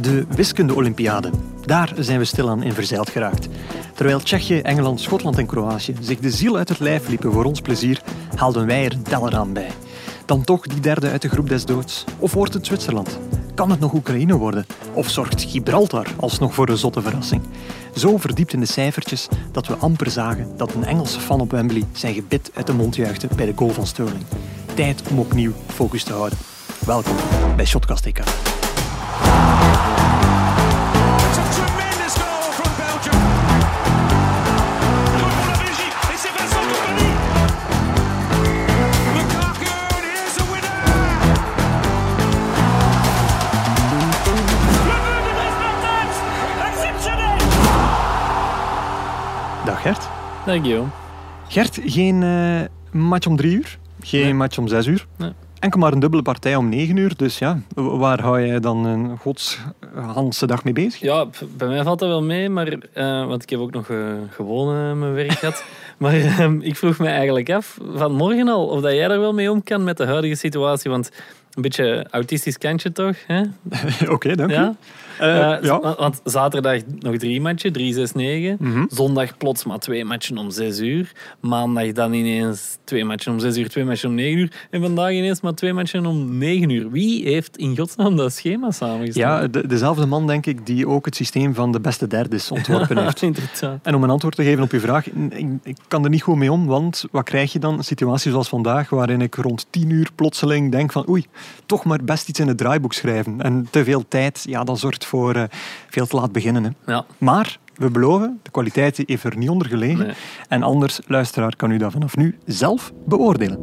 De wiskunde-olympiade. Daar zijn we stilaan in verzeild geraakt. Terwijl Tsjechië, Engeland, Schotland en Kroatië zich de ziel uit het lijf liepen voor ons plezier, haalden wij er een aan bij. Dan toch die derde uit de groep des doods? Of wordt het Zwitserland? Kan het nog Oekraïne worden? Of zorgt Gibraltar alsnog voor een zotte verrassing? Zo verdiept in de cijfertjes dat we amper zagen dat een Engelse fan op Wembley zijn gebit uit de mond juichte bij de goal van Sterling. Tijd om opnieuw focus te houden. Welkom bij Shotcast EK. Dank je. Gert, geen eh, match om drie uur, geen Nee. match om zes uur. Nee. Enkel maar een dubbele partij om negen uur. Dus ja, waar hou jij dan een godsganse dag mee bezig? Ja, bij mij valt dat wel mee, maar, eh, want ik heb ook nog eh, gewoon mijn werk gehad. Maar ehm, ik vroeg me eigenlijk af van morgen al of dat jij er wel mee om kan met de huidige situatie. Want een beetje autistisch kantje toch? Oké, dank Ja? Eh, Eh, ja. want, zaterdag nog drie matchen, 3, 6, 9. Mhm. Zondag plots maar twee matchen om 6 uur. Maandag dan ineens twee matchen om 6 uur, twee matchen om 9 uur. En vandaag ineens maar twee matchen om 9 uur. Wie heeft in godsnaam dat schema samengesteld? Ja, de- dezelfde man, denk ik, die ook het systeem van de beste derdes ontworpen heeft. En om een antwoord te geven op uw vraag, ik, ik kan er niet goed mee om, want wat krijg je dan? Een situatie zoals vandaag, waarin ik rond tien uur plotseling denk van oei, toch maar best iets in het draaiboek schrijven. En te veel tijd, ja, dat zorgt voor eh, veel te laat beginnen. Hè. Ja. Maar we beloven, de kwaliteit heeft er niet onder gelegen. Nee. En anders, luisteraar, kan u dat vanaf nu zelf beoordelen.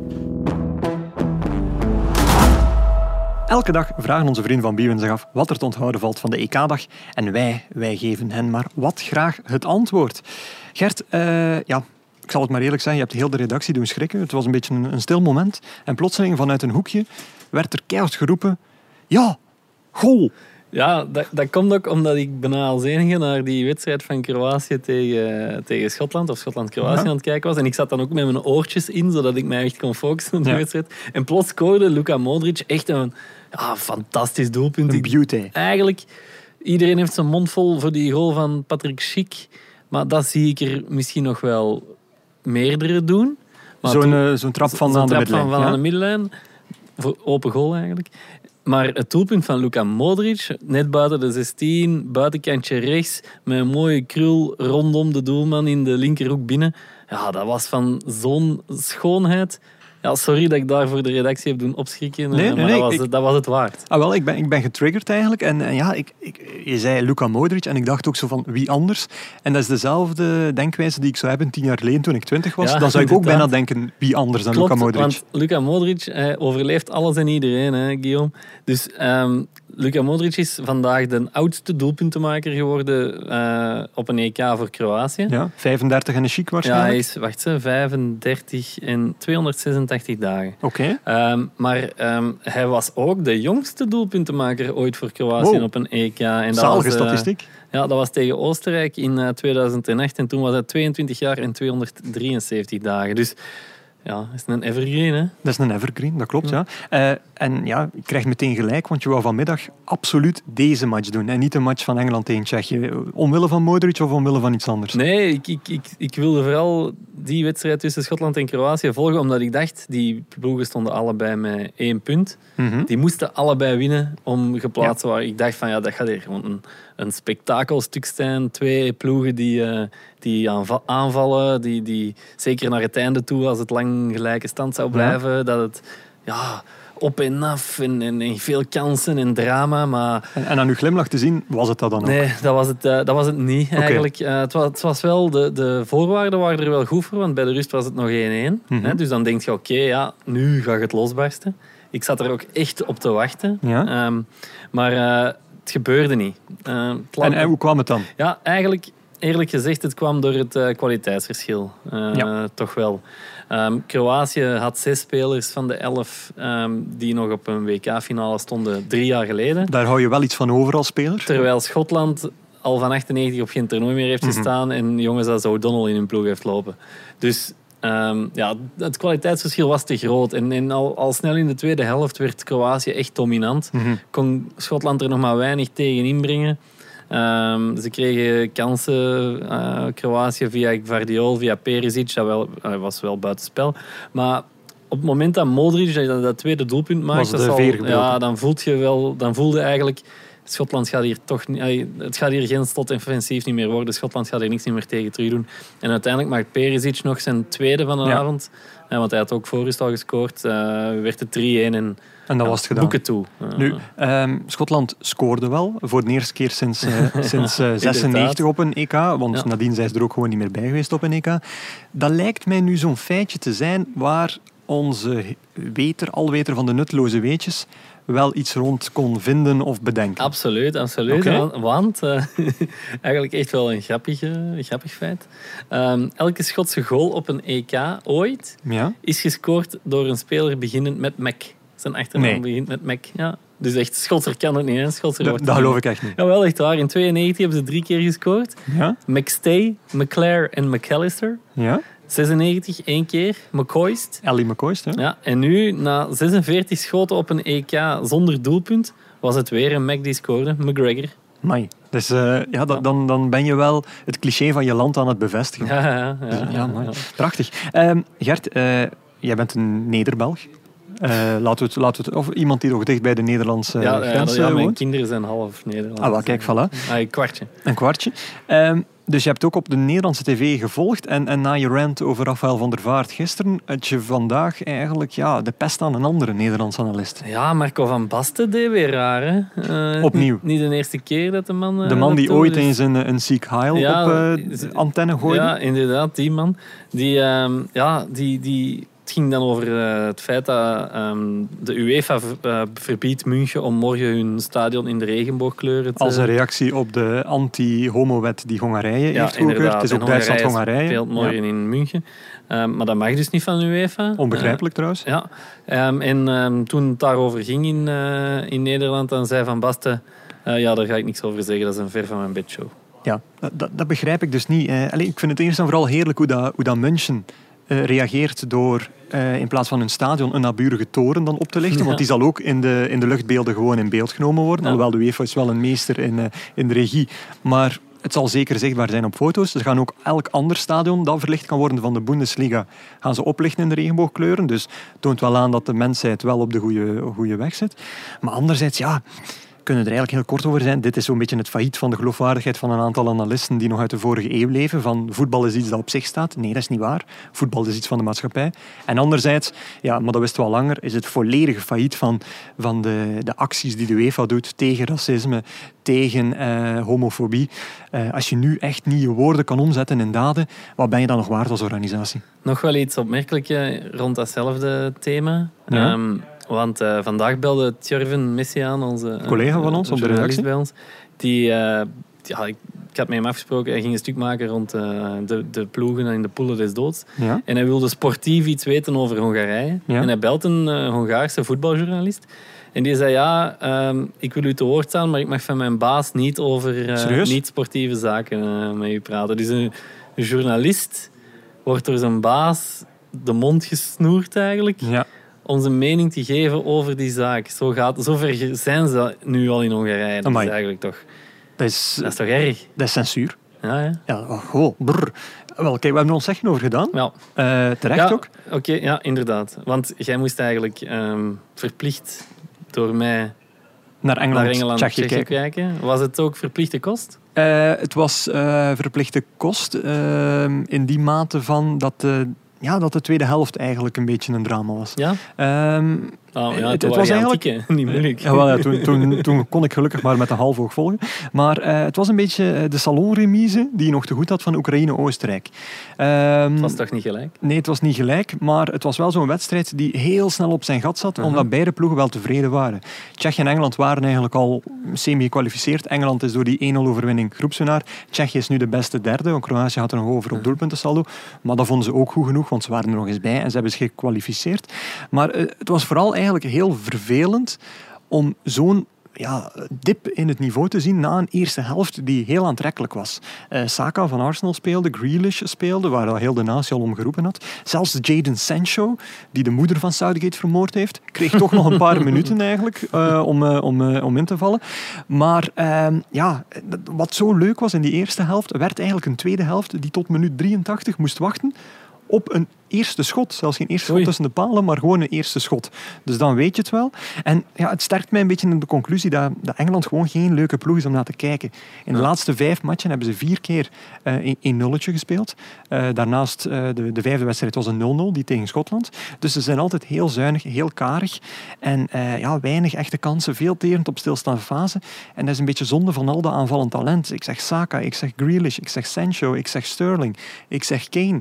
Elke dag vragen onze vrienden van Biewen zich af wat er te onthouden valt van de EK-dag. En wij, wij geven hen maar wat graag het antwoord. Gert, eh, ja, ik zal het maar eerlijk zijn, je hebt heel de redactie doen schrikken. Het was een beetje een, een stil moment. En plotseling vanuit een hoekje werd er keihard geroepen... Ja, goal! Ja, dat, dat komt ook omdat ik bijna als enige naar die wedstrijd van Kroatië tegen, tegen Schotland, of Schotland-Kroatië Ja. aan het kijken was. En ik zat dan ook met mijn oortjes in, zodat ik mij echt kon focussen op die Ja. wedstrijd. En plots scoorde Luka Modric echt een ja, fantastisch doelpunt. Een beauty. Eigenlijk, iedereen heeft zijn mond vol voor die goal van Patrick Schick. Maar dat zie ik er misschien nog wel meerdere doen. Zo'n eh, zo'n trap van aan de trap van, van ja. aan de middenlijn. Voor open goal eigenlijk. Maar het doelpunt van Luka Modric, net buiten de 16, buitenkantje rechts, met een mooie krul rondom de doelman in de linkerhoek binnen. Ja, dat was van zo'n schoonheid. Ja, sorry dat ik daar voor de redactie heb doen opschrikken, eh, Nee, nee, maar nee, dat, was ik- het, dat was het waard. Ah, wel, ik ben, ik ben getriggerd eigenlijk. En, en ja, ik, ik, je zei Luka Modric en ik dacht ook zo van wie anders. En dat is dezelfde denkwijze die ik zou hebben tien jaar geleden toen ik twintig was. Ja, dan zou ik ook bijna denken wie anders dan Klopt, Luka Modric. want Luka Modric hij overleeft alles en iedereen, hè, Guillaume. Dus ehm Luka Modric is vandaag de oudste doelpuntenmaker geworden eh, op een EK voor Kroatië. Ja, 35 en een chic Ja, waarschijnlijk. hij is wacht, ze, 35 en 286 dagen. Oké. Ehm, maar ehm, hij was ook de jongste doelpuntenmaker ooit voor Kroatië Wow. op een EK. En dat Zalige was, eh, statistiek. ja, dat was tegen Oostenrijk in eh, 2008. En toen was hij 22 jaar en 273 dagen. Dus ja, is een evergreen, hè? Dat is een evergreen, dat klopt, ja. Eh, en ja, ik krijg meteen gelijk, want je wou vanmiddag absoluut deze match doen. En niet een match van Engeland tegen Tsjechië. Omwille van Modric of omwille van iets anders? Nee, ik, ik, ik, ik wilde vooral die wedstrijd tussen Schotland en Kroatië volgen, omdat ik dacht, die ploegen stonden allebei met één punt. Mhm. Die moesten allebei winnen om geplaatst te worden. Ik dacht van, ja, dat gaat hier gewoon een, een spektakelstuk zijn. Twee ploegen die, eh, die aanva- aanvallen, die, die zeker naar het einde toe, als het lang gelijke stand zou blijven, dat het ja, op en af en, en, en veel kansen en drama, maar... En, en aan uw glimlach te zien, was het dat dan ook? Nee, dat was het, eh, dat was het niet eigenlijk. Eh, het, was, het was wel, de, de voorwaarden waren er wel goed voor, want bij de rust was het nog 1-1. Mhm. hè, dus dan denk je, oké, ja, nu gaat het losbarsten. Ik zat er ook echt op te wachten. Ja. Ehm, maar het gebeurde niet. Eh, het En, en hoe kwam het dan? Ja, eigenlijk, eerlijk gezegd, het kwam door het eh, kwaliteitsverschil. Eh, Ja. Toch wel. Ehm, Kroatië had zes spelers van de elf ehm, die nog op een WK-finale stonden drie jaar geleden. Daar hou je wel iets van over als speler. Terwijl Schotland al van 98 op geen toernooi meer heeft Mhm. gestaan en jongens als O'Donnell in hun ploeg heeft lopen. Dus ehm, ja, het kwaliteitsverschil was te groot. En, en al, al snel in de tweede helft werd Kroatië echt dominant. Mhm. Kon Schotland er nog maar weinig tegen inbrengen. Ehm, ze kregen kansen, eh, Kroatië via Gvardiol, via Perisic. Dat wel, hij was wel buitenspel. Maar op het moment dat Modric dat, dat tweede doelpunt maakt, Was dat al- ja, dan voelt je wel, dan voelde eigenlijk Schotland gaat hier toch het gaat hier geen slot offensief niet meer worden. Schotland gaat hier niks meer tegen terug doen. En uiteindelijk maakt Perisic nog zijn tweede van de Ja. avond. Want hij had ook voor al gescoord. eh, werd het 3-1 en En dat ja, was het gedaan. boeken toe. Nu, ehm, Schotland scoorde wel voor de eerste keer sinds, sinds eh, 96 op een EK. Want Ja. nadien zijn ze er ook gewoon niet meer bij geweest op een EK. Dat lijkt mij nu zo'n feitje te zijn waar onze weter, alweter van de nutteloze weetjes wel iets rond kon vinden of bedenken. Absoluut, absoluut. Want, want, eh, eigenlijk echt wel een grappig, grappig feit. Ehm, elke Schotse goal op een EK ooit Ja? is gescoord door een speler beginnend met Mac. Zijn achternaam Nee. begint met Mac. Ja. Dus echt, Schotser kan het niet. Hè? Wordt dat geloof ik echt niet. Jawel, echt waar. In 92 hebben ze drie keer gescoord. Ja? McStay, McClare en McAllister. Ja? 96 één keer. McCoist. Ellie McCoist, hè? Ja, en nu, na 46 schoten op een EK zonder doelpunt, was het weer een Mac die scoorde. McGregor. Mai. Dus eh, ja, dat, dan, dan ben je wel het cliché van je land aan het bevestigen. Ja, ja, ja. Ja, mooi. Prachtig. Ehm, Gert, eh, jij bent een Nederbelg. Eh, laten, we het, laten we het, of iemand die nog dicht bij de Nederlandse Ja, ja, grens ja, mijn woont. kinderen zijn half Nederlands. Ah, wel, kijk, voilà. Ah, een kwartje. Een kwartje. Dus je hebt ook op de Nederlandse tv gevolgd. En, en na je rant over Rafael van der Vaart gisteren, had je vandaag eigenlijk ja, de pest aan een andere Nederlandse analist. Ja, Marco van Basten deed weer raar, hè? Eh, Opnieuw. Niet, niet de eerste keer dat de man... eh, De man die ooit eens een, een Sieg Heil Ja, op de antenne gooide. Ja, inderdaad, die man. Die, ehm, ja, die, die, het ging dan over eh, het feit dat ehm, de UEFA eh, verbiedt München om morgen hun stadion in de regenboogkleuren te... Als een reactie op de anti-homo-wet die Hongarije ja, heeft goedgekeurd. Het is ook Duitsland-Hongarije. speelt morgen Ja. in München. Ehm, maar dat mag dus niet van de UEFA. Onbegrijpelijk trouwens. Eh, ja, Ehm, en toen het daarover ging in, in Nederland, dan zei Van Basten... ja, daar ga ik niks over zeggen, dat is een ver van mijn bedshow. Ja, dat, dat, begrijp ik dus niet. Eh, allee, ik vind het eerst en vooral heerlijk hoe dat, hoe dat München eh, reageert door eh, in plaats van een stadion een naburige toren dan op te lichten. Ja. Want die zal ook in de, in de luchtbeelden gewoon in beeld genomen worden. Ja. Alhoewel de UEFA is wel een meester in, eh, in de regie. Maar het zal zeker zichtbaar zijn op foto's. Ze gaan ook elk ander stadion dat verlicht kan worden van de Bundesliga gaan ze oplichten in de regenboogkleuren. Dus toont wel aan dat de mensheid wel op de goede, goede weg zit. Maar anderzijds, ja, kunnen er eigenlijk heel kort over zijn. Dit is zo'n beetje het failliet van de geloofwaardigheid van een aantal analisten die nog uit de vorige eeuw leven. Van voetbal is iets dat op zich staat. Nee, dat is niet waar. Voetbal is iets van de maatschappij. En anderzijds, ja, maar dat wisten we al langer, is het volledige failliet van, van de, de acties die de UEFA doet tegen racisme, tegen eh, homofobie. Eh, als je nu echt niet je woorden kan omzetten in daden, wat ben je dan nog waard als organisatie? Nog wel iets opmerkelijks eh, rond datzelfde thema. Ja. Ehm, want eh, vandaag belde Tjurven Messi aan, onze eh, Collega van ons op de journalist redactie. bij ons. Die, eh, ja, ik, ik had met hem afgesproken, hij ging een stuk maken rond de, de ploegen en de poelen des doods. Ja? En hij wilde sportief iets weten over Hongarije. Ja. En hij belt een Hongaarse voetbaljournalist. En die zei, ja, ehm, ik wil u te woord staan, maar ik mag van mijn baas niet over niet-sportieve zaken met u praten. Dus een, een journalist wordt door zijn baas de mond gesnoerd eigenlijk Ja. Zijn mening te geven over die zaak. Zo, gaat, zo ver zijn ze nu al in Hongarije. Dat is eigenlijk toch, Dat is, dat is toch erg? dat is censuur. Ja, ja. Ja, oh, goh, brr. Wel, kijk, we hebben er ons zeggen over gedaan. ja. Eh, terecht ja, ook. Oké, ja, inderdaad. Want jij moest eigenlijk ehm, verplicht door mij Naar Engeland, naar Engeland Tsjechië Tsjechië kijken. kijken. Was het ook verplichte kost? Eh, het was eh, verplichte kost ehm, in die mate van dat ja, dat de tweede helft eigenlijk een beetje een drama was. Ja? Ehm, Oh, ja Het- was eigenlijk... Niet moeilijk. ja, wel, ja, toen, toen, toen kon ik gelukkig maar met een half oog volgen. Maar eh, het was een beetje eh, de salonremise die je nog te goed had van Oekraïne-Oostenrijk. Ehm, Het was toch niet gelijk? Nee, het was niet gelijk, maar het was wel zo'n wedstrijd die heel snel op zijn gat zat, omdat beide ploegen wel tevreden waren. Tsjechië en Engeland waren eigenlijk al semi-gekwalificeerd. Engeland is door die 1-0 overwinning groepswinnaar. Tsjechië is nu de beste derde, want Kroatië had er nog over op doelpuntensaldo. Maar dat vonden ze ook goed genoeg, want ze waren er nog eens bij en ze hebben zich gekwalificeerd. Maar eh, het was vooral eigenlijk heel vervelend om zo'n ja, dip in het niveau te zien na een eerste helft die heel aantrekkelijk was. Eh, Saka van Arsenal speelde, Grealish speelde, waar al heel de natie al om geroepen had. Zelfs Jadon Sancho, die de moeder van Southgate vermoord heeft, kreeg toch nog een paar minuten eigenlijk eh, om, eh, om, om in te vallen. Maar ehm, ja, wat zo leuk was in die eerste helft, werd eigenlijk een tweede helft die tot minuut 83 moest wachten op een eerste schot. Zelfs geen eerste schot tussen de palen, maar gewoon een eerste schot. Dus dan weet je het wel. En ja, het sterkt mij een beetje in de conclusie dat, dat Engeland gewoon geen leuke ploeg is om naar te kijken. In de laatste vijf matchen hebben ze vier keer eh, een, nulletje gespeeld. Eh, daarnaast, eh, de, de vijfde wedstrijd was een 0-0, die tegen Schotland. Dus ze zijn altijd heel zuinig, heel karig. En ja, weinig echte kansen, veel terend op stilstaande fase. En dat is een beetje zonde van al dat aanvallend talent. Ik zeg Saka, ik zeg Grealish, ik zeg Sancho, ik zeg Sterling, ik zeg Kane,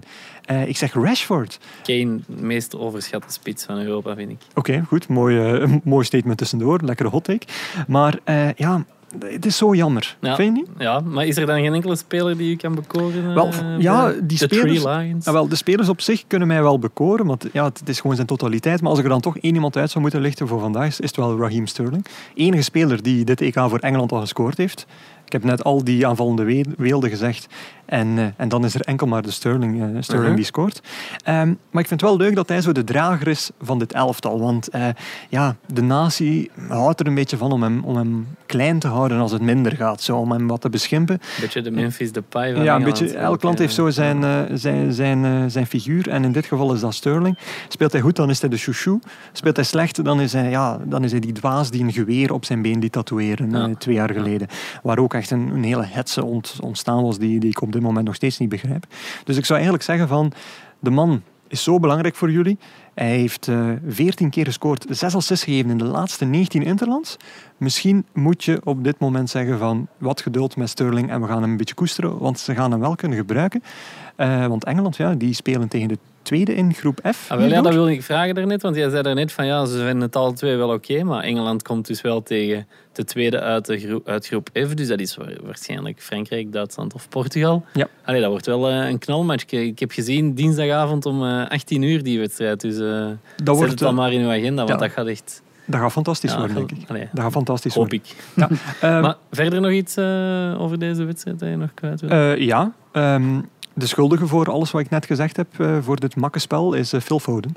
ik zeg Rashford. Kane, de meest overschatte spits van Europa, vind ik. Oké, goed. Mooi, eh, mooi statement tussendoor. Lekkere hot take. Maar eh, ja, het is zo jammer. Ja. Vind je niet? Ja, maar is er dan geen enkele speler die je kan bekoren? Wel, eh, ja, die de spelers-. Ja, wel, de spelers op zich kunnen mij wel bekoren, want ja, het is gewoon zijn totaliteit. Maar als ik er dan toch één iemand uit zou moeten lichten voor vandaag, is het wel Raheem Sterling. Enige speler die dit EK voor Engeland al gescoord heeft. Ik heb net al die aanvallende we- weelden gezegd. En, eh, en dan is er enkel maar de Sterling, eh, Sterling Mhm. die scoort. Ehm, maar ik vind het wel leuk dat hij zo de drager is van dit elftal. Want eh, ja, de natie houdt er een beetje van om hem, om hem klein te houden als het minder gaat. Zo, om hem wat te beschimpen. Een beetje de Memphis Depay van Ja, een Engeland. beetje, elk land heeft zo zijn, zijn, zijn, zijn figuur. En in dit geval is dat Sterling. Speelt hij goed, dan is hij de chouchou. Speelt hij slecht, dan is hij, ja, dan is hij die dwaas die een geweer op zijn been liet tatoeëren Ja. eh, twee jaar geleden. Waar ook echt een, een hele hetze ont, ontstaan was die, die ik op dit moment nog steeds niet begrijp. Dus ik zou eigenlijk zeggen van, de man is zo belangrijk voor jullie. Hij heeft eh 14 keer gescoord, 6 assists gegeven in de laatste 19 interlands. Misschien moet je op dit moment zeggen van wat geduld met Sterling en we gaan hem een beetje koesteren, want ze gaan hem wel kunnen gebruiken. Eh, want Engeland, ja, die spelen tegen de tweede in groep F. Ah, wel, ja, dat wilde ik vragen daarnet, want jij zei daarnet van ja, ze vinden het alle twee wel oké, maar Engeland komt dus wel tegen de tweede uit, de groep, uit groep F, dus dat is wa- waarschijnlijk Frankrijk, Duitsland of Portugal. Ja. Allee, dat wordt wel eh, een knalmatch. Ik- Ik heb gezien dinsdagavond om eh, 18 uur die wedstrijd, dus eh dat, zet wordt, het dan eh, maar in uw agenda, want ja. dat gaat echt, dat gaat fantastisch Ja, worden, denk ik. allee, Dat gaat fantastisch hoop worden. ik. Ja. Ehm, Maar verder nog iets eh, over deze wedstrijd dat je nog kwijt wil? Eh, ja, ehm, de schuldige voor alles wat ik net gezegd heb eh, voor dit makkenspel is eh, Phil Foden.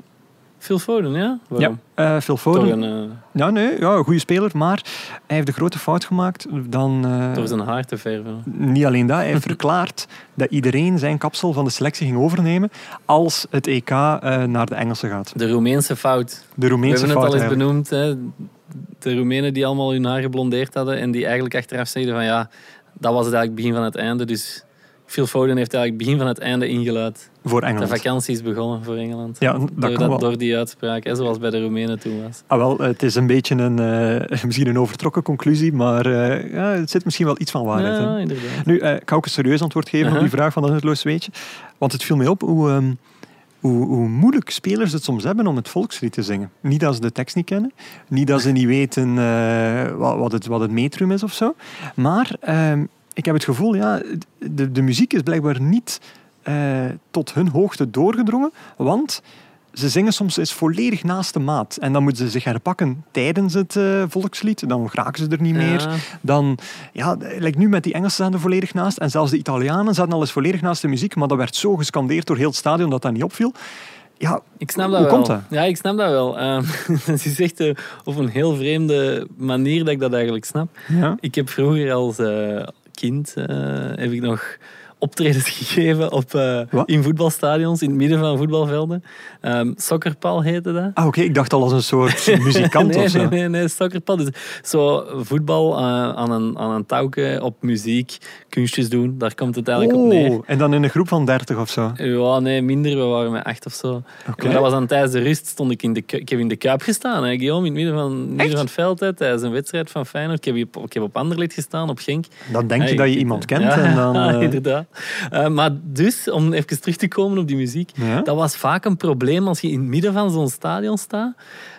Phil Foden, ja? Waarom? Eh, Phil Foden, een, eh, ja, nee, ja, een goede speler, maar hij heeft de grote fout gemaakt. Dan, eh, door zijn haar te verven. niet alleen dat, hij heeft verklaard dat iedereen zijn kapsel van de selectie ging overnemen als het EK naar de Engelsen gaat. De Roemeense fout. De We Roemeense hebben het fout al eens eigenlijk. benoemd. Hè. De Roemenen die allemaal hun haar geblondeerd hadden en die eigenlijk achteraf zeiden van ja, dat was het eigenlijk begin van het einde. Dus Phil Foden heeft eigenlijk begin van het einde ingeluid. voor De Engeland. vakantie is begonnen voor Engeland. Ja, dat door, kan wel. door die uitspraak, hè, zoals bij de Roemenen toen was. Ah, wel, het is een beetje een, eh, misschien een overtrokken conclusie, maar eh, ja, het zit misschien wel iets van waarheid in. Ja, inderdaad. Nu, eh, ik ga ook een serieus antwoord geven op die vraag van dat nutteloos weetje. Want het viel mij op hoe, ehm, hoe, hoe moeilijk spelers het soms hebben om het volkslied te zingen. Niet dat ze de tekst niet kennen, niet dat ze niet weten wat, wat, het, wat het metrum is of zo. Maar ehm, ik heb het gevoel, ja, de, de muziek is blijkbaar niet eh, tot hun hoogte doorgedrongen, want ze zingen soms eens volledig naast de maat. En dan moeten ze zich herpakken tijdens het eh, volkslied. Dan geraken ze er niet meer. Dan, ja, like nu met die Engelsen zaten er volledig naast. En zelfs de Italianen zaten al eens volledig naast de muziek. Maar dat werd zo gescandeerd door heel het stadion dat dat niet opviel. Ja, Ik snap dat Hoe wel. komt dat? Ja, ik snap dat wel. Ehm, het is echt eh, op een heel vreemde manier dat ik dat eigenlijk snap. ja. Ik heb vroeger als eh, kind eh, heb ik nog optredens gegeven op, eh, in voetbalstadions, in het midden van voetbalvelden. Sokkerpal heette dat. Ah, oké. Ik dacht al als een soort muzikant nee, of zo. nee, nee, nee, sokkerpal. Dus zo voetbal eh, aan, een, aan een touwke op muziek, kunstjes doen, daar komt het eigenlijk op neer. Oh, en dan in een groep van 30 of zo. Ja, nee, minder. We waren met acht of zo. Oké. Maar dat was dan tijdens de rust. Stond ik in de, ik heb in de kuip gestaan. Hè, Guillaume, in het midden van, midden Echt? van het veld. Hè, tijdens een wedstrijd van Feyenoord. Ik heb, op- ik heb op Anderlecht gestaan, op Genk. Dan denk je Hey, dat je iemand kent. Ja, En dan, eh, inderdaad. Eh, maar dus, om even terug te komen op die muziek. Ja. Dat was vaak een probleem als je in het midden van zo'n stadion staat.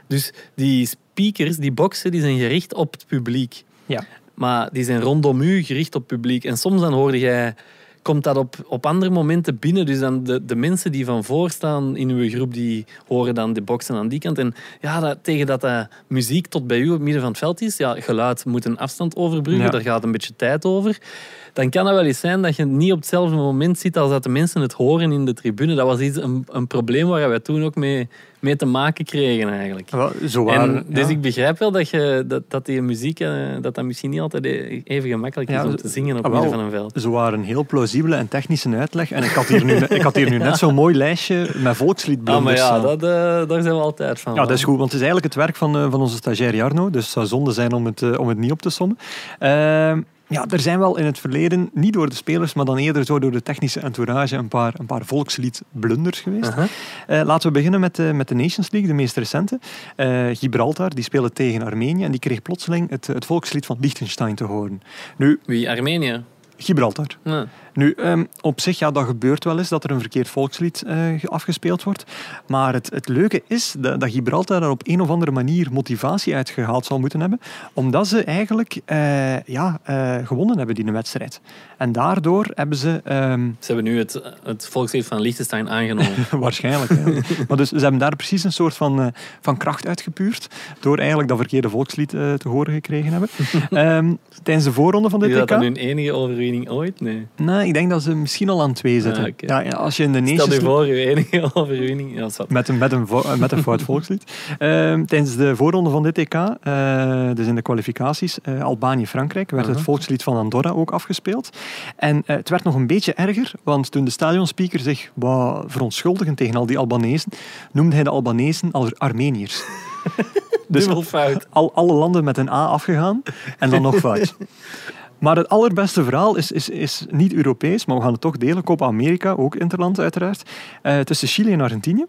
Dus die speakers, die boxen, die zijn gericht op het publiek. Ja. Maar die zijn rondom u gericht op het publiek. En soms dan hoorde jij komt dat op, op andere momenten binnen. Dus dan de, de mensen die van voor staan in uw groep, die horen dan de boksen aan die kant. En ja, dat, tegen dat dat muziek tot bij u op het midden van het veld is, ja, geluid moet een afstand overbruggen, Ja. daar gaat een beetje tijd over. Dan kan het wel eens zijn dat je niet op hetzelfde moment zit als dat de mensen het horen in de tribune. Dat was iets, een, een probleem waar wij toen ook mee, mee te maken kregen eigenlijk. Zo En, dus ik begrijp wel dat, je, dat, dat die muziek eh, dat dat misschien niet altijd e- even gemakkelijk is om te zingen op ah, midden van een veld. Zo waren een heel plausibele en technische uitleg. En ik had hier nu, ik had hier nu net zo'n mooi lijstje met volksliedblunders. Ah, maar ja, dat, eh, daar zijn we altijd van. Ja, dat is goed, want het is eigenlijk het werk van, eh, van onze stagiair Jarno. Dus het zou zonde zijn om het, om het niet op te sommen. Ja, er zijn wel in het verleden, niet door de spelers, maar dan eerder zo door de technische entourage, een paar, een paar volksliedblunders geweest. Eh, laten we beginnen met, de met de Nations League, de meest recente. Eh, Gibraltar, die speelde tegen Armenië en die kreeg plotseling het, het volkslied van Liechtenstein te horen. Nu, Wie? Armenië? Gibraltar. Ja. Nu, ehm, op zich, ja, dat gebeurt wel eens dat er een verkeerd volkslied eh, ge- afgespeeld wordt. Maar het, het leuke is dat, dat Gibraltar daar op een of andere manier motivatie uitgehaald zal moeten hebben. Omdat ze eigenlijk eh, ja, eh, gewonnen hebben die wedstrijd. En daardoor hebben ze... ehm, Ze hebben nu het, het volkslied van Liechtenstein aangenomen. Waarschijnlijk. Ja. maar dus, ze hebben daar precies een soort van, van kracht uitgepuurd. Door eigenlijk dat verkeerde volkslied te horen gekregen hebben. Ehm, tijdens de voorronde van dit Is dat dan WK. hun enige overwinning ooit? Nee. Nee, ik denk dat ze misschien al aan twee zitten. Ah, oké. ja, als je in de Stel je voor, enige overwinning. Ja. Met een, met een, vo- met een fout volkslied. Ehm, tijdens de voorronde van dit EK, eh, dus in de kwalificaties, eh, Albanië-Frankrijk, werd het volkslied van Andorra ook afgespeeld. En eh, het werd nog een beetje erger, want toen de stadionspeaker zich wou verontschuldigen tegen al die Albanezen, noemde hij de Albanezen als Armeniërs. Dus fout. al, alle landen met een A afgegaan en dan nog fout. Maar het allerbeste verhaal is, is, is niet Europees, maar we gaan het toch delen. Copa America, ook interland uiteraard. Eh, tussen Chili en Argentinië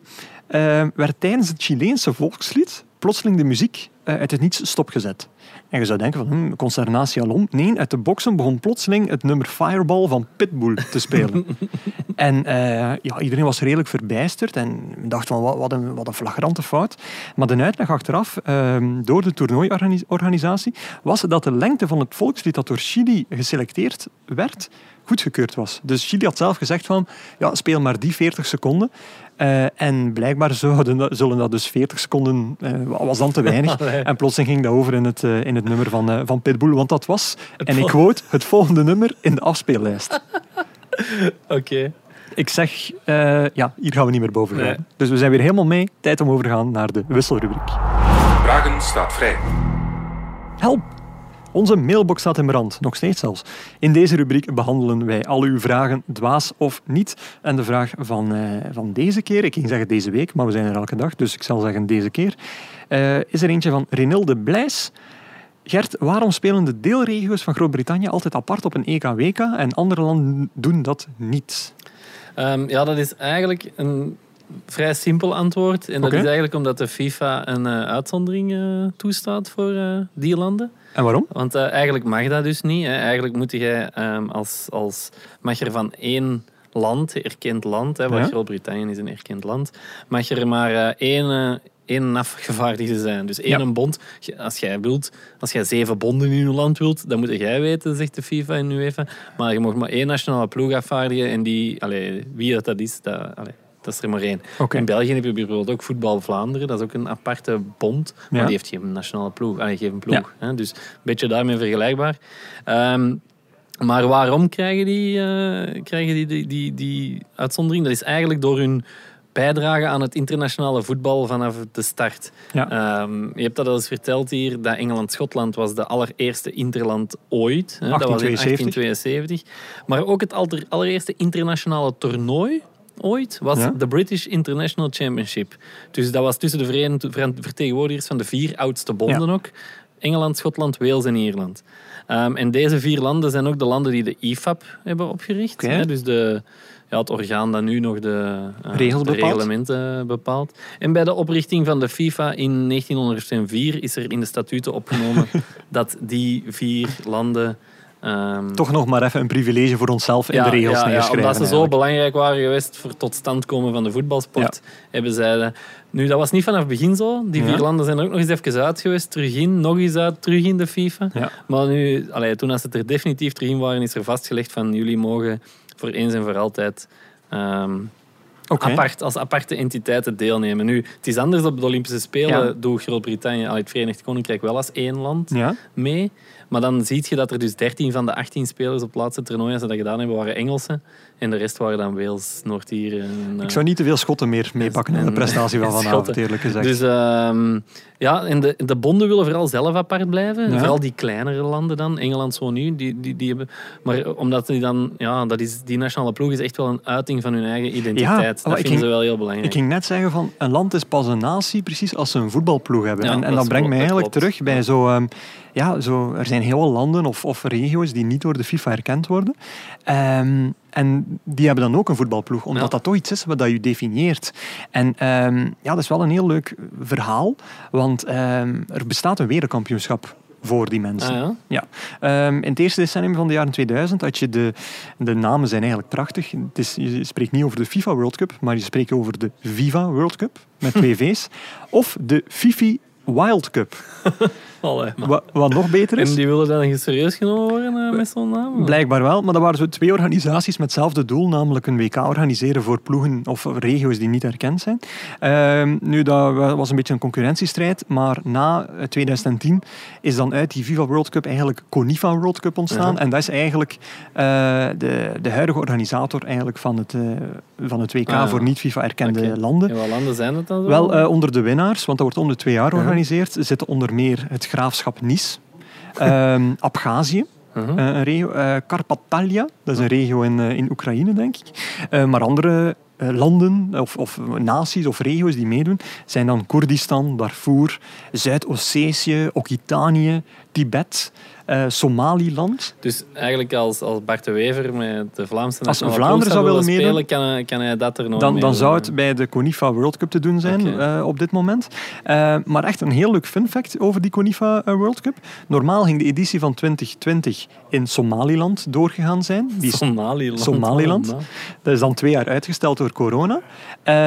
eh, werd tijdens het Chileense volkslied plotseling de muziek eh, uit het niets stopgezet. En je zou denken van, hm, consternatie alom. Nee, uit de boksen begon plotseling het nummer Fireball van Pitbull te spelen. en eh, ja, iedereen was redelijk verbijsterd en dacht van, wat, een, wat een flagrante fout. Maar de uitleg achteraf, ehm, door de toernooiorganisatie, was dat de lengte van het volkslied dat door Chili geselecteerd werd, goedgekeurd was. Dus Chili had zelf gezegd van, ja, speel maar die 40 seconden. Eh, en blijkbaar dat- zullen dat dus 40 seconden, eh, was dan te weinig. En plotseling ging dat over in het, in het nummer van, eh, van Pitbull, want dat was, en ik quote, het volgende nummer in de afspeellijst. Oké. Ik zeg, eh, ja, hier gaan we niet meer boven gaan. Nee. Dus we zijn weer helemaal mee. Tijd om over te gaan naar de wisselrubriek. Vragen staat vrij. Help! Onze mailbox staat in brand, nog steeds zelfs. In deze rubriek behandelen wij al uw vragen, dwaas of niet. En de vraag van, eh, van deze keer, ik ging zeggen deze week, maar we zijn er elke dag, dus ik zal zeggen deze keer, eh, is er eentje van Renilde Blijs. Gert, waarom spelen de deelregio's van Groot-Brittannië altijd apart op een EK-WK en andere landen doen dat niet? Ehm, ja, dat is eigenlijk een vrij simpel antwoord. En dat is eigenlijk omdat de FIFA een eh, uitzondering eh, toestaat voor eh, die landen. En waarom? Want eigenlijk mag dat dus niet. Hè. Eigenlijk moet jij ehm, als, als mag er van één land, erkend land, hè, Ja. Groot-Brittannië is een erkend land, mag er maar één, één afgevaardigde zijn. Dus één Ja. bond. Als jij wilt, als jij zeven bonden in je land wilt, dan moet jij weten, zegt de FIFA en UEFA. Maar je mag maar één nationale ploeg afvaardigen en die, allee, wie dat, dat is, dat, allee, dat is er maar één. In België heb je bijvoorbeeld ook Voetbal Vlaanderen, dat is ook een aparte bond, maar Ja. die heeft geen nationale ploeg. Allee, geen ploeg. Dus een beetje daarmee vergelijkbaar. Ehm, maar waarom krijgen die, eh, krijgen die, die, die, die uitzondering? Dat is eigenlijk door hun bijdrage aan het internationale voetbal vanaf de start. Ja. Ehm, je hebt dat al eens verteld hier, dat Engeland-Schotland was de allereerste interland ooit. Hè? Dat was in 1872. 1872. Maar ook het allereerste internationale toernooi ooit was Ja. de British International Championship. Dus dat was tussen de vertegenwoordigers van de vier oudste bonden Ja. ook. Engeland, Schotland, Wales en Ierland. Ehm, en deze vier landen zijn ook de landen die de IFAB hebben opgericht. Hè? Dus de, ja, het orgaan dat nu nog de, eh, Regels de reglementen bepaalt. En bij de oprichting van de FIFA in 1904 is er in de statuten opgenomen dat die vier landen... ehm, Toch nog maar even een privilege voor onszelf in de regels ja, ja, neerschrijven. omdat ze zo belangrijk waren geweest voor het tot stand komen van de voetbalsport, hebben zij... de- Nu, dat was niet vanaf het begin zo. Die vier Ja. landen zijn er ook nog eens even uit geweest, terug in, nog eens uit, terug in de FIFA. Ja. Maar nu, allee, toen als ze er definitief terug in waren, is er vastgelegd van jullie mogen voor eens en voor altijd Oké. apart, als aparte entiteiten deelnemen. Nu, het is anders op de Olympische Spelen. Ja. Doet Groot-Brittannië, al het Verenigd Koninkrijk wel als één land Ja. mee. Maar dan zie je dat er dus 13 van de 18 spelers op het laatste toernooi, als ze dat gedaan hebben, waren Engelsen. En de rest waren dan Wales, Noord-Ier en... Ik eh, zou niet te veel schotten meer meepakken in de prestatie van vanavond, eerlijk gezegd. Dus ehm, ja, en de, de bonden willen vooral zelf apart blijven. Ja. Vooral die kleinere landen dan. Engeland zo nu. Die, die, die hebben, maar omdat die dan... Ja, dat is, die nationale ploeg is echt wel een uiting van hun eigen identiteit. maar dat vinden ze wel heel belangrijk. Ik ging net zeggen van een land is pas een natie precies als ze een voetbalploeg hebben. Ja, en, en dat brengt mij eigenlijk klopt. terug bij zo, ehm, ja, zo. Er zijn heel veel landen of, of regio's die niet door de FIFA erkend worden. Ehm, en die hebben dan ook een voetbalploeg, omdat Ja. dat toch iets is wat dat je definieert. En ehm, ja, dat is wel een heel leuk verhaal, want ehm, er bestaat een wereldkampioenschap voor die mensen. Ah, ja? Ja, in het eerste decennium van de jaren 2000 had je de, de namen zijn eigenlijk prachtig. Het is, je spreekt niet over de FIFA World Cup, maar je spreekt over de Viva World Cup met twee V's. Of de Fifi Wild Cup. Wat, wat nog beter is. En die willen dan serieus genomen worden eh, met zo'n naam? Blijkbaar wel, maar dat waren zo twee organisaties met hetzelfde doel, namelijk een WK organiseren voor ploegen of regio's die niet erkend zijn. Ehm, nu, dat was een beetje een concurrentiestrijd, maar na eh, 2010 is dan uit die Viva World Cup eigenlijk Conifa World Cup ontstaan. Ja. En dat is eigenlijk eh, de, de huidige organisator eigenlijk van, het, eh, van het WK Ah, ja. voor niet-FIFA erkende Oké. landen. En wat landen zijn het dan? Wel, eh, onder de winnaars, want dat wordt om de twee jaar Ja. georganiseerd, zitten onder meer het graafschap Nice, ehm Abhazie, Uh-huh. eh, een regio, eh Karpatalia, dat is een regio in, eh, in Oekraïne, denk ik. Maar andere landen of, of naties of regio's die meedoen zijn dan Koerdistan, Darfur, Zuid-Ossetië, Occitanië, Tibet, eh, Somaliland. Dus eigenlijk als, als Bart de Wever met de Vlaamse Als Vlaanderen zou willen spelen, meedoen, kan, hij- kan hij dat er nog Dan, dan zou het bij de Conifa World Cup te doen zijn eh, op dit moment. Eh, maar echt een heel leuk fun fact over die Conifa World Cup. Normaal ging de editie van 2020 in Somaliland doorgegaan zijn. Die Somaliland. Somaliland. Oh, man. Dat is dan twee jaar uitgesteld door corona.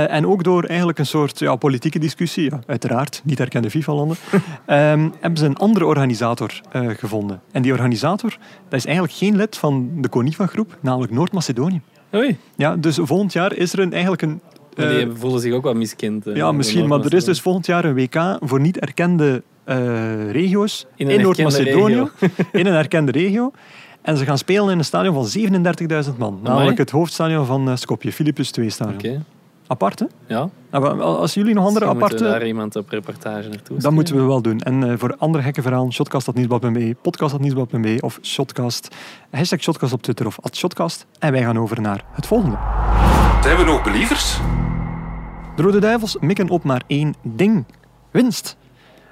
En ook door eigenlijk een soort ja, politieke discussie, ja, uiteraard, niet erkende FIFA-landen, ehm, hebben ze een andere organisator eh, gevonden. En die organisator dat is eigenlijk geen lid van de CONIFA-groep, namelijk Noord-Macedonië. Oei. Ja, dus volgend jaar is er een, eigenlijk een... Eh, die voelen zich ook wel miskend. eh, ja, misschien, maar er is dus volgend jaar een WK voor niet erkende eh, regio's In Noord-Macedonië, in een erkende regio. En ze gaan spelen in een stadion van 37.000 man. Namelijk het hoofdstadion van eh, Skopje, Philippus 2 stadion. Oké, Apart, hè? ja. Nou, Als jullie nog andere Misschien moeten we aparte... daar iemand op reportage naartoe Dat moeten we wel doen. En eh, voor andere gekke verhalen, shotcast.nieuwsblad.be, podcast.nieuwsblad.be of shotcast, hashtag shotcast op Twitter of @shotcast. En wij gaan over naar het volgende. Zijn we nog believers? De Rode Duivels mikken op maar één ding. Winst.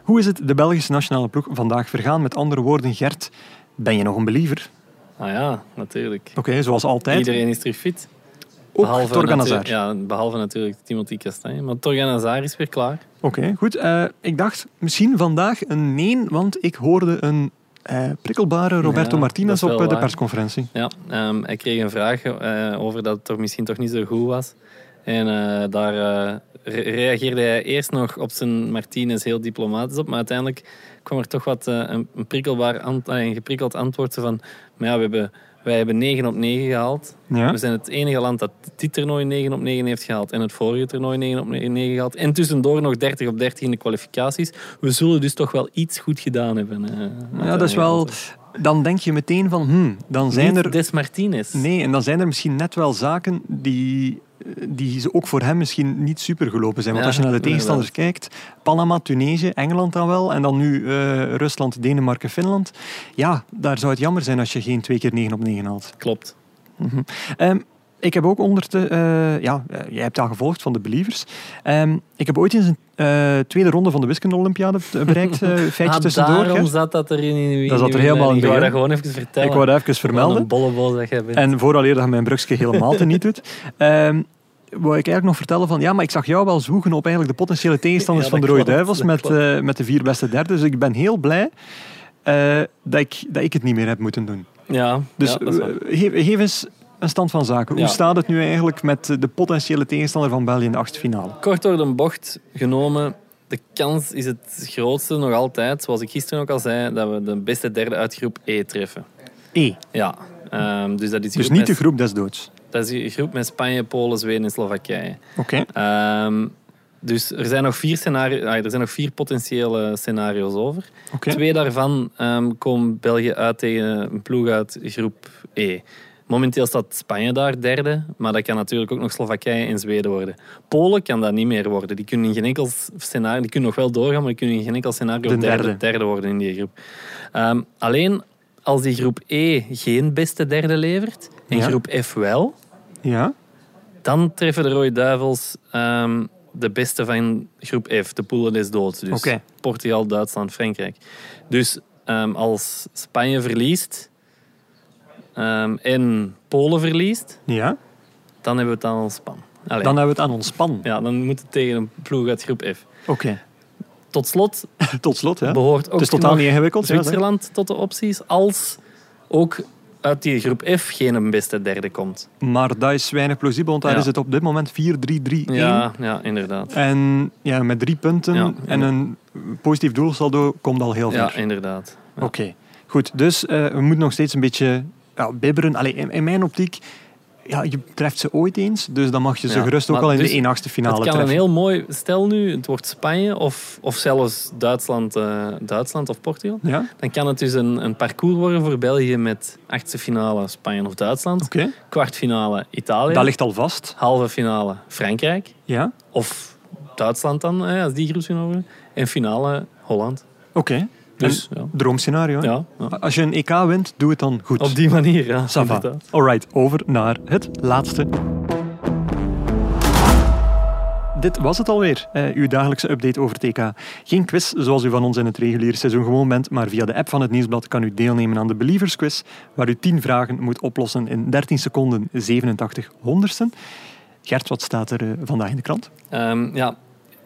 Hoe is het de Belgische nationale ploeg vandaag vergaan? Met andere woorden, Gert, ben je nog een believer? Ah ja, natuurlijk. Oké, zoals altijd. Iedereen is terug fit. Ook Torgan Hazard. natuurlijk- Ja, behalve natuurlijk Timothy Castagne. Maar Torgan Hazard is weer klaar. Oké, goed. Eh, ik dacht misschien vandaag een nee, want ik hoorde een eh, prikkelbare Roberto Ja, Martinez op eh, de persconferentie. Ja, ehm, hij kreeg een vraag over dat het toch misschien toch niet zo goed was. En daar re- reageerde hij eerst nog op zijn Martinez heel diplomatisch op. Maar uiteindelijk kwam er toch wat een, prikkelbaar ant- een geprikkeld antwoord van... Maar ja, we hebben, wij hebben 9 op 9 gehaald. Ja. We zijn het enige land dat dit toernooi 9 op 9 heeft gehaald. En het vorige toernooi 9 op 9 gehaald. En tussendoor nog 30 op 30 in de kwalificaties. We zullen dus toch wel iets goed gedaan hebben. eh, Ja, dat is wel... Dan denk je meteen van, hmm, dan zijn Niet er... Des Martinez. Nee, en dan zijn er misschien net wel zaken die, die ze ook voor hem misschien niet super gelopen zijn. Want als je naar de tegenstanders kijkt, Panama, Tunesië, Engeland dan wel, en dan nu eh, Rusland, Denemarken, Finland. Ja, daar zou het jammer zijn als je geen twee keer 9 op 9 haalt. Klopt. Ehm, ik heb ook onder de... eh, ja, eh, jij hebt al gevolgd van de Believers. Ehm, ik heb ooit eens een tweede ronde van de wiskunde-olympiade bereikt. eh feitje ah, tussendoor. daarom zat dat er in, in Dat zat er helemaal in. Ik wou dat gewoon even vertellen. Ik wou dat even Wat vermelden. een bolleboos dat jij bent. En vooraleer dat je mijn brugje helemaal te niet doet, ehm, wou ik eigenlijk nog vertellen van ja, maar ik zag jou wel zwoegen op eigenlijk de potentiële tegenstanders Ja, van de Rode Duivels met, eh, met de vier beste derde. Dus ik ben heel blij eh, dat, ik, dat ik het niet meer heb moeten doen. ja, Dus ja, eh, geef, geef eens een stand van zaken. Hoe staat het nu eigenlijk met de potentiële tegenstander van België in de achtste finale? Kort door de bocht genomen. De kans is het grootste nog altijd, zoals ik gisteren ook al zei, dat we de beste derde uit groep E treffen. E. Ja, Ehm, dus dat is, Dus niet de groep des doods. Dat is een groep met Spanje, Polen, Zweden en Slowakije. Oké. Ehm, dus er zijn nog vier, scenario, ah, er zijn nog vier potentiële scenario's over. Twee daarvan ehm, komen België uit tegen een ploeg uit groep E. Momenteel staat Spanje daar derde, maar dat kan natuurlijk ook nog Slowakije en Zweden worden. Polen kan dat niet meer worden. Die kunnen in geen enkel scenario, die kunnen nog wel doorgaan, maar die kunnen in geen enkel scenario De derde. derde. Derde, worden in die groep. Ehm, alleen als die groep E geen beste derde levert en Ja. groep F wel, Ja. dan treffen de Rode Duivels ehm, de beste van groep F, de poelen des doods. Dus Oké. Portugal, Duitsland, Frankrijk. Dus ehm, als Spanje verliest ehm, en Polen verliest, Ja. dan hebben we het aan ons span. Allee, Dan hebben we het aan ons span. ja, dan moet het tegen een ploeg uit groep F. Oké. Tot slot Tot slot, ja. behoort ook Het is totaal niet ingewikkeld. ja. Zwitserland tot de opties, als ook uit die groep F geen beste derde komt. Maar dat is weinig plausibel, want daar Ja. is het op dit moment 4-3-3-1. Ja, ja inderdaad. En ja, met drie punten Ja, en een positief doelsaldo komt al heel ver. Ja, inderdaad. Oké, goed. Dus eh, we moeten nog steeds een beetje ja, bibberen. Allee, in, in mijn optiek, ja, je treft ze ooit eens. Dus dan mag je ze Ja, gerust ook al in dus de 1-8 finale Het kan treffen. een heel mooi... Stel nu, het wordt Spanje of, of zelfs Duitsland, eh, Duitsland of Portugal. Ja, Dan kan het dus een, een parcours worden voor België met achtste finale Spanje of Duitsland. oké. Kwartfinale Italië. Dat ligt al vast. Halve finale Frankrijk. Ja, Of Duitsland dan, als die groepsfinale. En finale Holland. oké. Dus ja. droomscenario. Ja, ja. Als je een EK wint, doe het dan goed. Op die manier, ja. Ça va. inderdaad. Alright, over naar het laatste. Dit was het alweer, eh, uw dagelijkse update over het EK. Geen quiz zoals u van ons in het reguliere seizoen gewoon bent, maar via de app van het Nieuwsblad kan u deelnemen aan de Believers Quiz, waar u 10 vragen moet oplossen in 13 seconden 87 honderdsten. Gert, wat staat er eh, vandaag in de krant? Ehm, ja,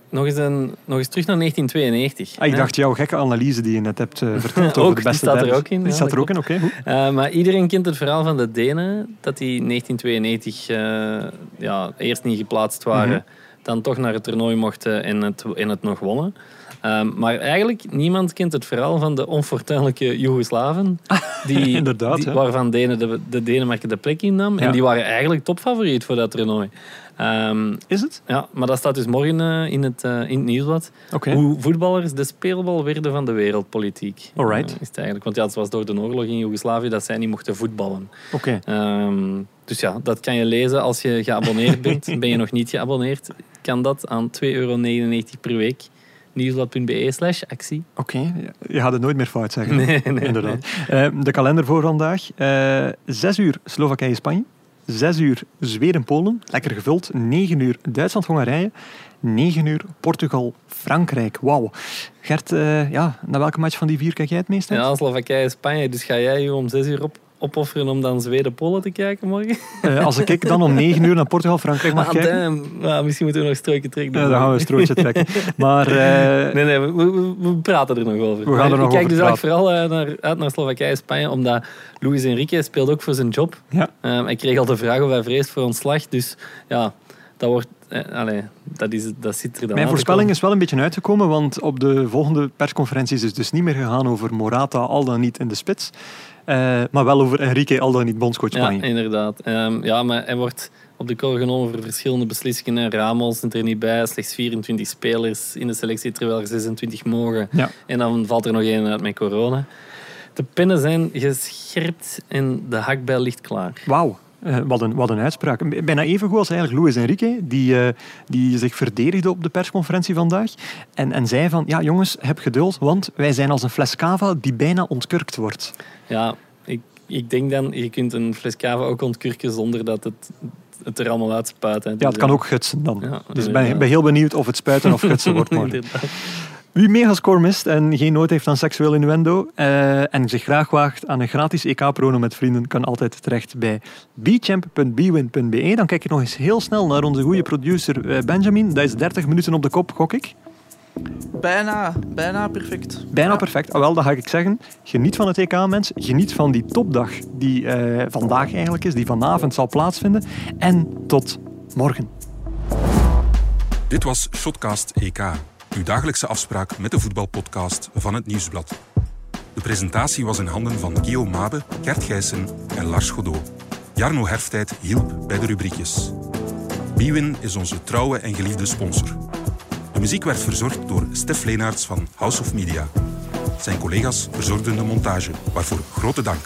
nog eens, een, nog eens terug naar 1992. Ah, ik dacht jouw gekke analyse die je net hebt eh, verteld Ook, over de die beste staat er ook in, Die ja, staat er ook in, oké. Eh, maar iedereen kent het verhaal van de Denen, dat die in 1992 eh, ja, eerst niet geplaatst waren, Mhm. dan toch naar het toernooi mochten en het, en het nog wonnen. Ehm, maar eigenlijk, niemand kent het verhaal van de onfortuinlijke Joegoslaven, die, Inderdaad, die- waarvan Denen de, de Denemarken de plek innam. Ja. En die waren eigenlijk topfavoriet voor dat toernooi. Ehm, Is het? ja, maar dat staat dus morgen eh, in, het, eh, in het nieuwsblad. Hoe voetballers de speelbal werden van de wereldpolitiek. Alright. Eh, is het eigenlijk. Want ja, het was door de oorlog in Joegoslavië dat zij niet mochten voetballen. Oké. Ehm, dus ja, dat kan je lezen als je geabonneerd bent. Ben je nog niet geabonneerd, kan dat aan 2,99 euro per week. Nieuwsblad.be slash actie. Oké, je gaat het nooit meer fout zeggen. Nee, nee, Inderdaad. Eh, de kalender voor vandaag. Eh, zes uur Slowakije-Spanje. Zes uur Zweden-Polen. Lekker gevuld. Negen uur Duitsland-Hongarije. Negen uur Portugal-Frankrijk. Wauw. Gert, eh, ja, naar welke match van die vier kijk jij het meest uit? Ja, Slowakije, Spanje. Dus ga jij je om 6 uur op, opofferen om dan Zweden-Polen te kijken morgen? Eh, als ik dan om negen uur naar Portugal-Frankrijk mag Ah, kijken. Ja, misschien moeten we nog een strookje trekken. eh, dan gaan we een strootje trekken. Maar eh, Nee, nee, we, we- we praten er nog over. We gaan er nog ik kijk dus eigenlijk vooral naar, uit naar Slowakije en Spanje, omdat Luis Enrique speelt ook voor zijn job. ja, Ehm hij kreeg al de vraag of hij vreest voor ontslag. Dus ja, dat, wordt, allee, dat, is, dat zit er dan Mijn voorspelling is wel een beetje uitgekomen, want op de volgende persconferenties is het dus niet meer gegaan over Morata al dan niet in de spits, maar wel over Enrique al dan niet bondscoach Ja, Spanje. inderdaad. Ehm, ja, maar hij wordt op de korrel genomen voor verschillende beslissingen. Ramos zit er niet bij, slechts 24 spelers in de selectie, terwijl er 26 mogen. Ja. En dan valt er nog één uit met corona. De pennen zijn gescherpt en de hakbijl ligt klaar. Wauw, eh, wat, een, wat een uitspraak. Bijna even goed als eigenlijk Luis Enrique, die, eh, die zich verdedigde op de persconferentie vandaag. En, en zei van, ja jongens, heb geduld, want wij zijn als een fles cava die bijna ontkurkt wordt. Ja, ik, ik denk dan, je kunt een fles cava ook ontkurken zonder dat het, het er allemaal uitspuit. hè. Ja, het kan eh, ook gutsen dan. Ja, dus ik ben, inderdaad. ik ben heel benieuwd of het spuiten of gutsen wordt morgen. Wie megascore mist en geen nood heeft aan seksueel innuendo eh, en zich graag waagt aan een gratis EK-prono met vrienden, kan altijd terecht bij bchamp.bwin.be. Dan kijk ik nog eens heel snel naar onze goede producer eh, Benjamin. Dat is 30 minuten op de kop, gok ik. Bijna, bijna perfect. Bijna Ja. perfect. Ah, wel, dan ga ik zeggen, geniet van het EK, mens. Geniet van die topdag die eh, vandaag eigenlijk is, die vanavond zal plaatsvinden. En tot morgen. Dit was Shotcast EK, uw dagelijkse afspraak met de voetbalpodcast van het Nieuwsblad. De presentatie was in handen van Guillaume Mabe, Gert Gijssen en Lars Godot. Jarno Herftijd hielp bij de rubriekjes. Biwin is onze trouwe en geliefde sponsor. De muziek werd verzorgd door Stef Leenaerts van House of Media. Zijn collega's verzorgden de montage, waarvoor grote dank.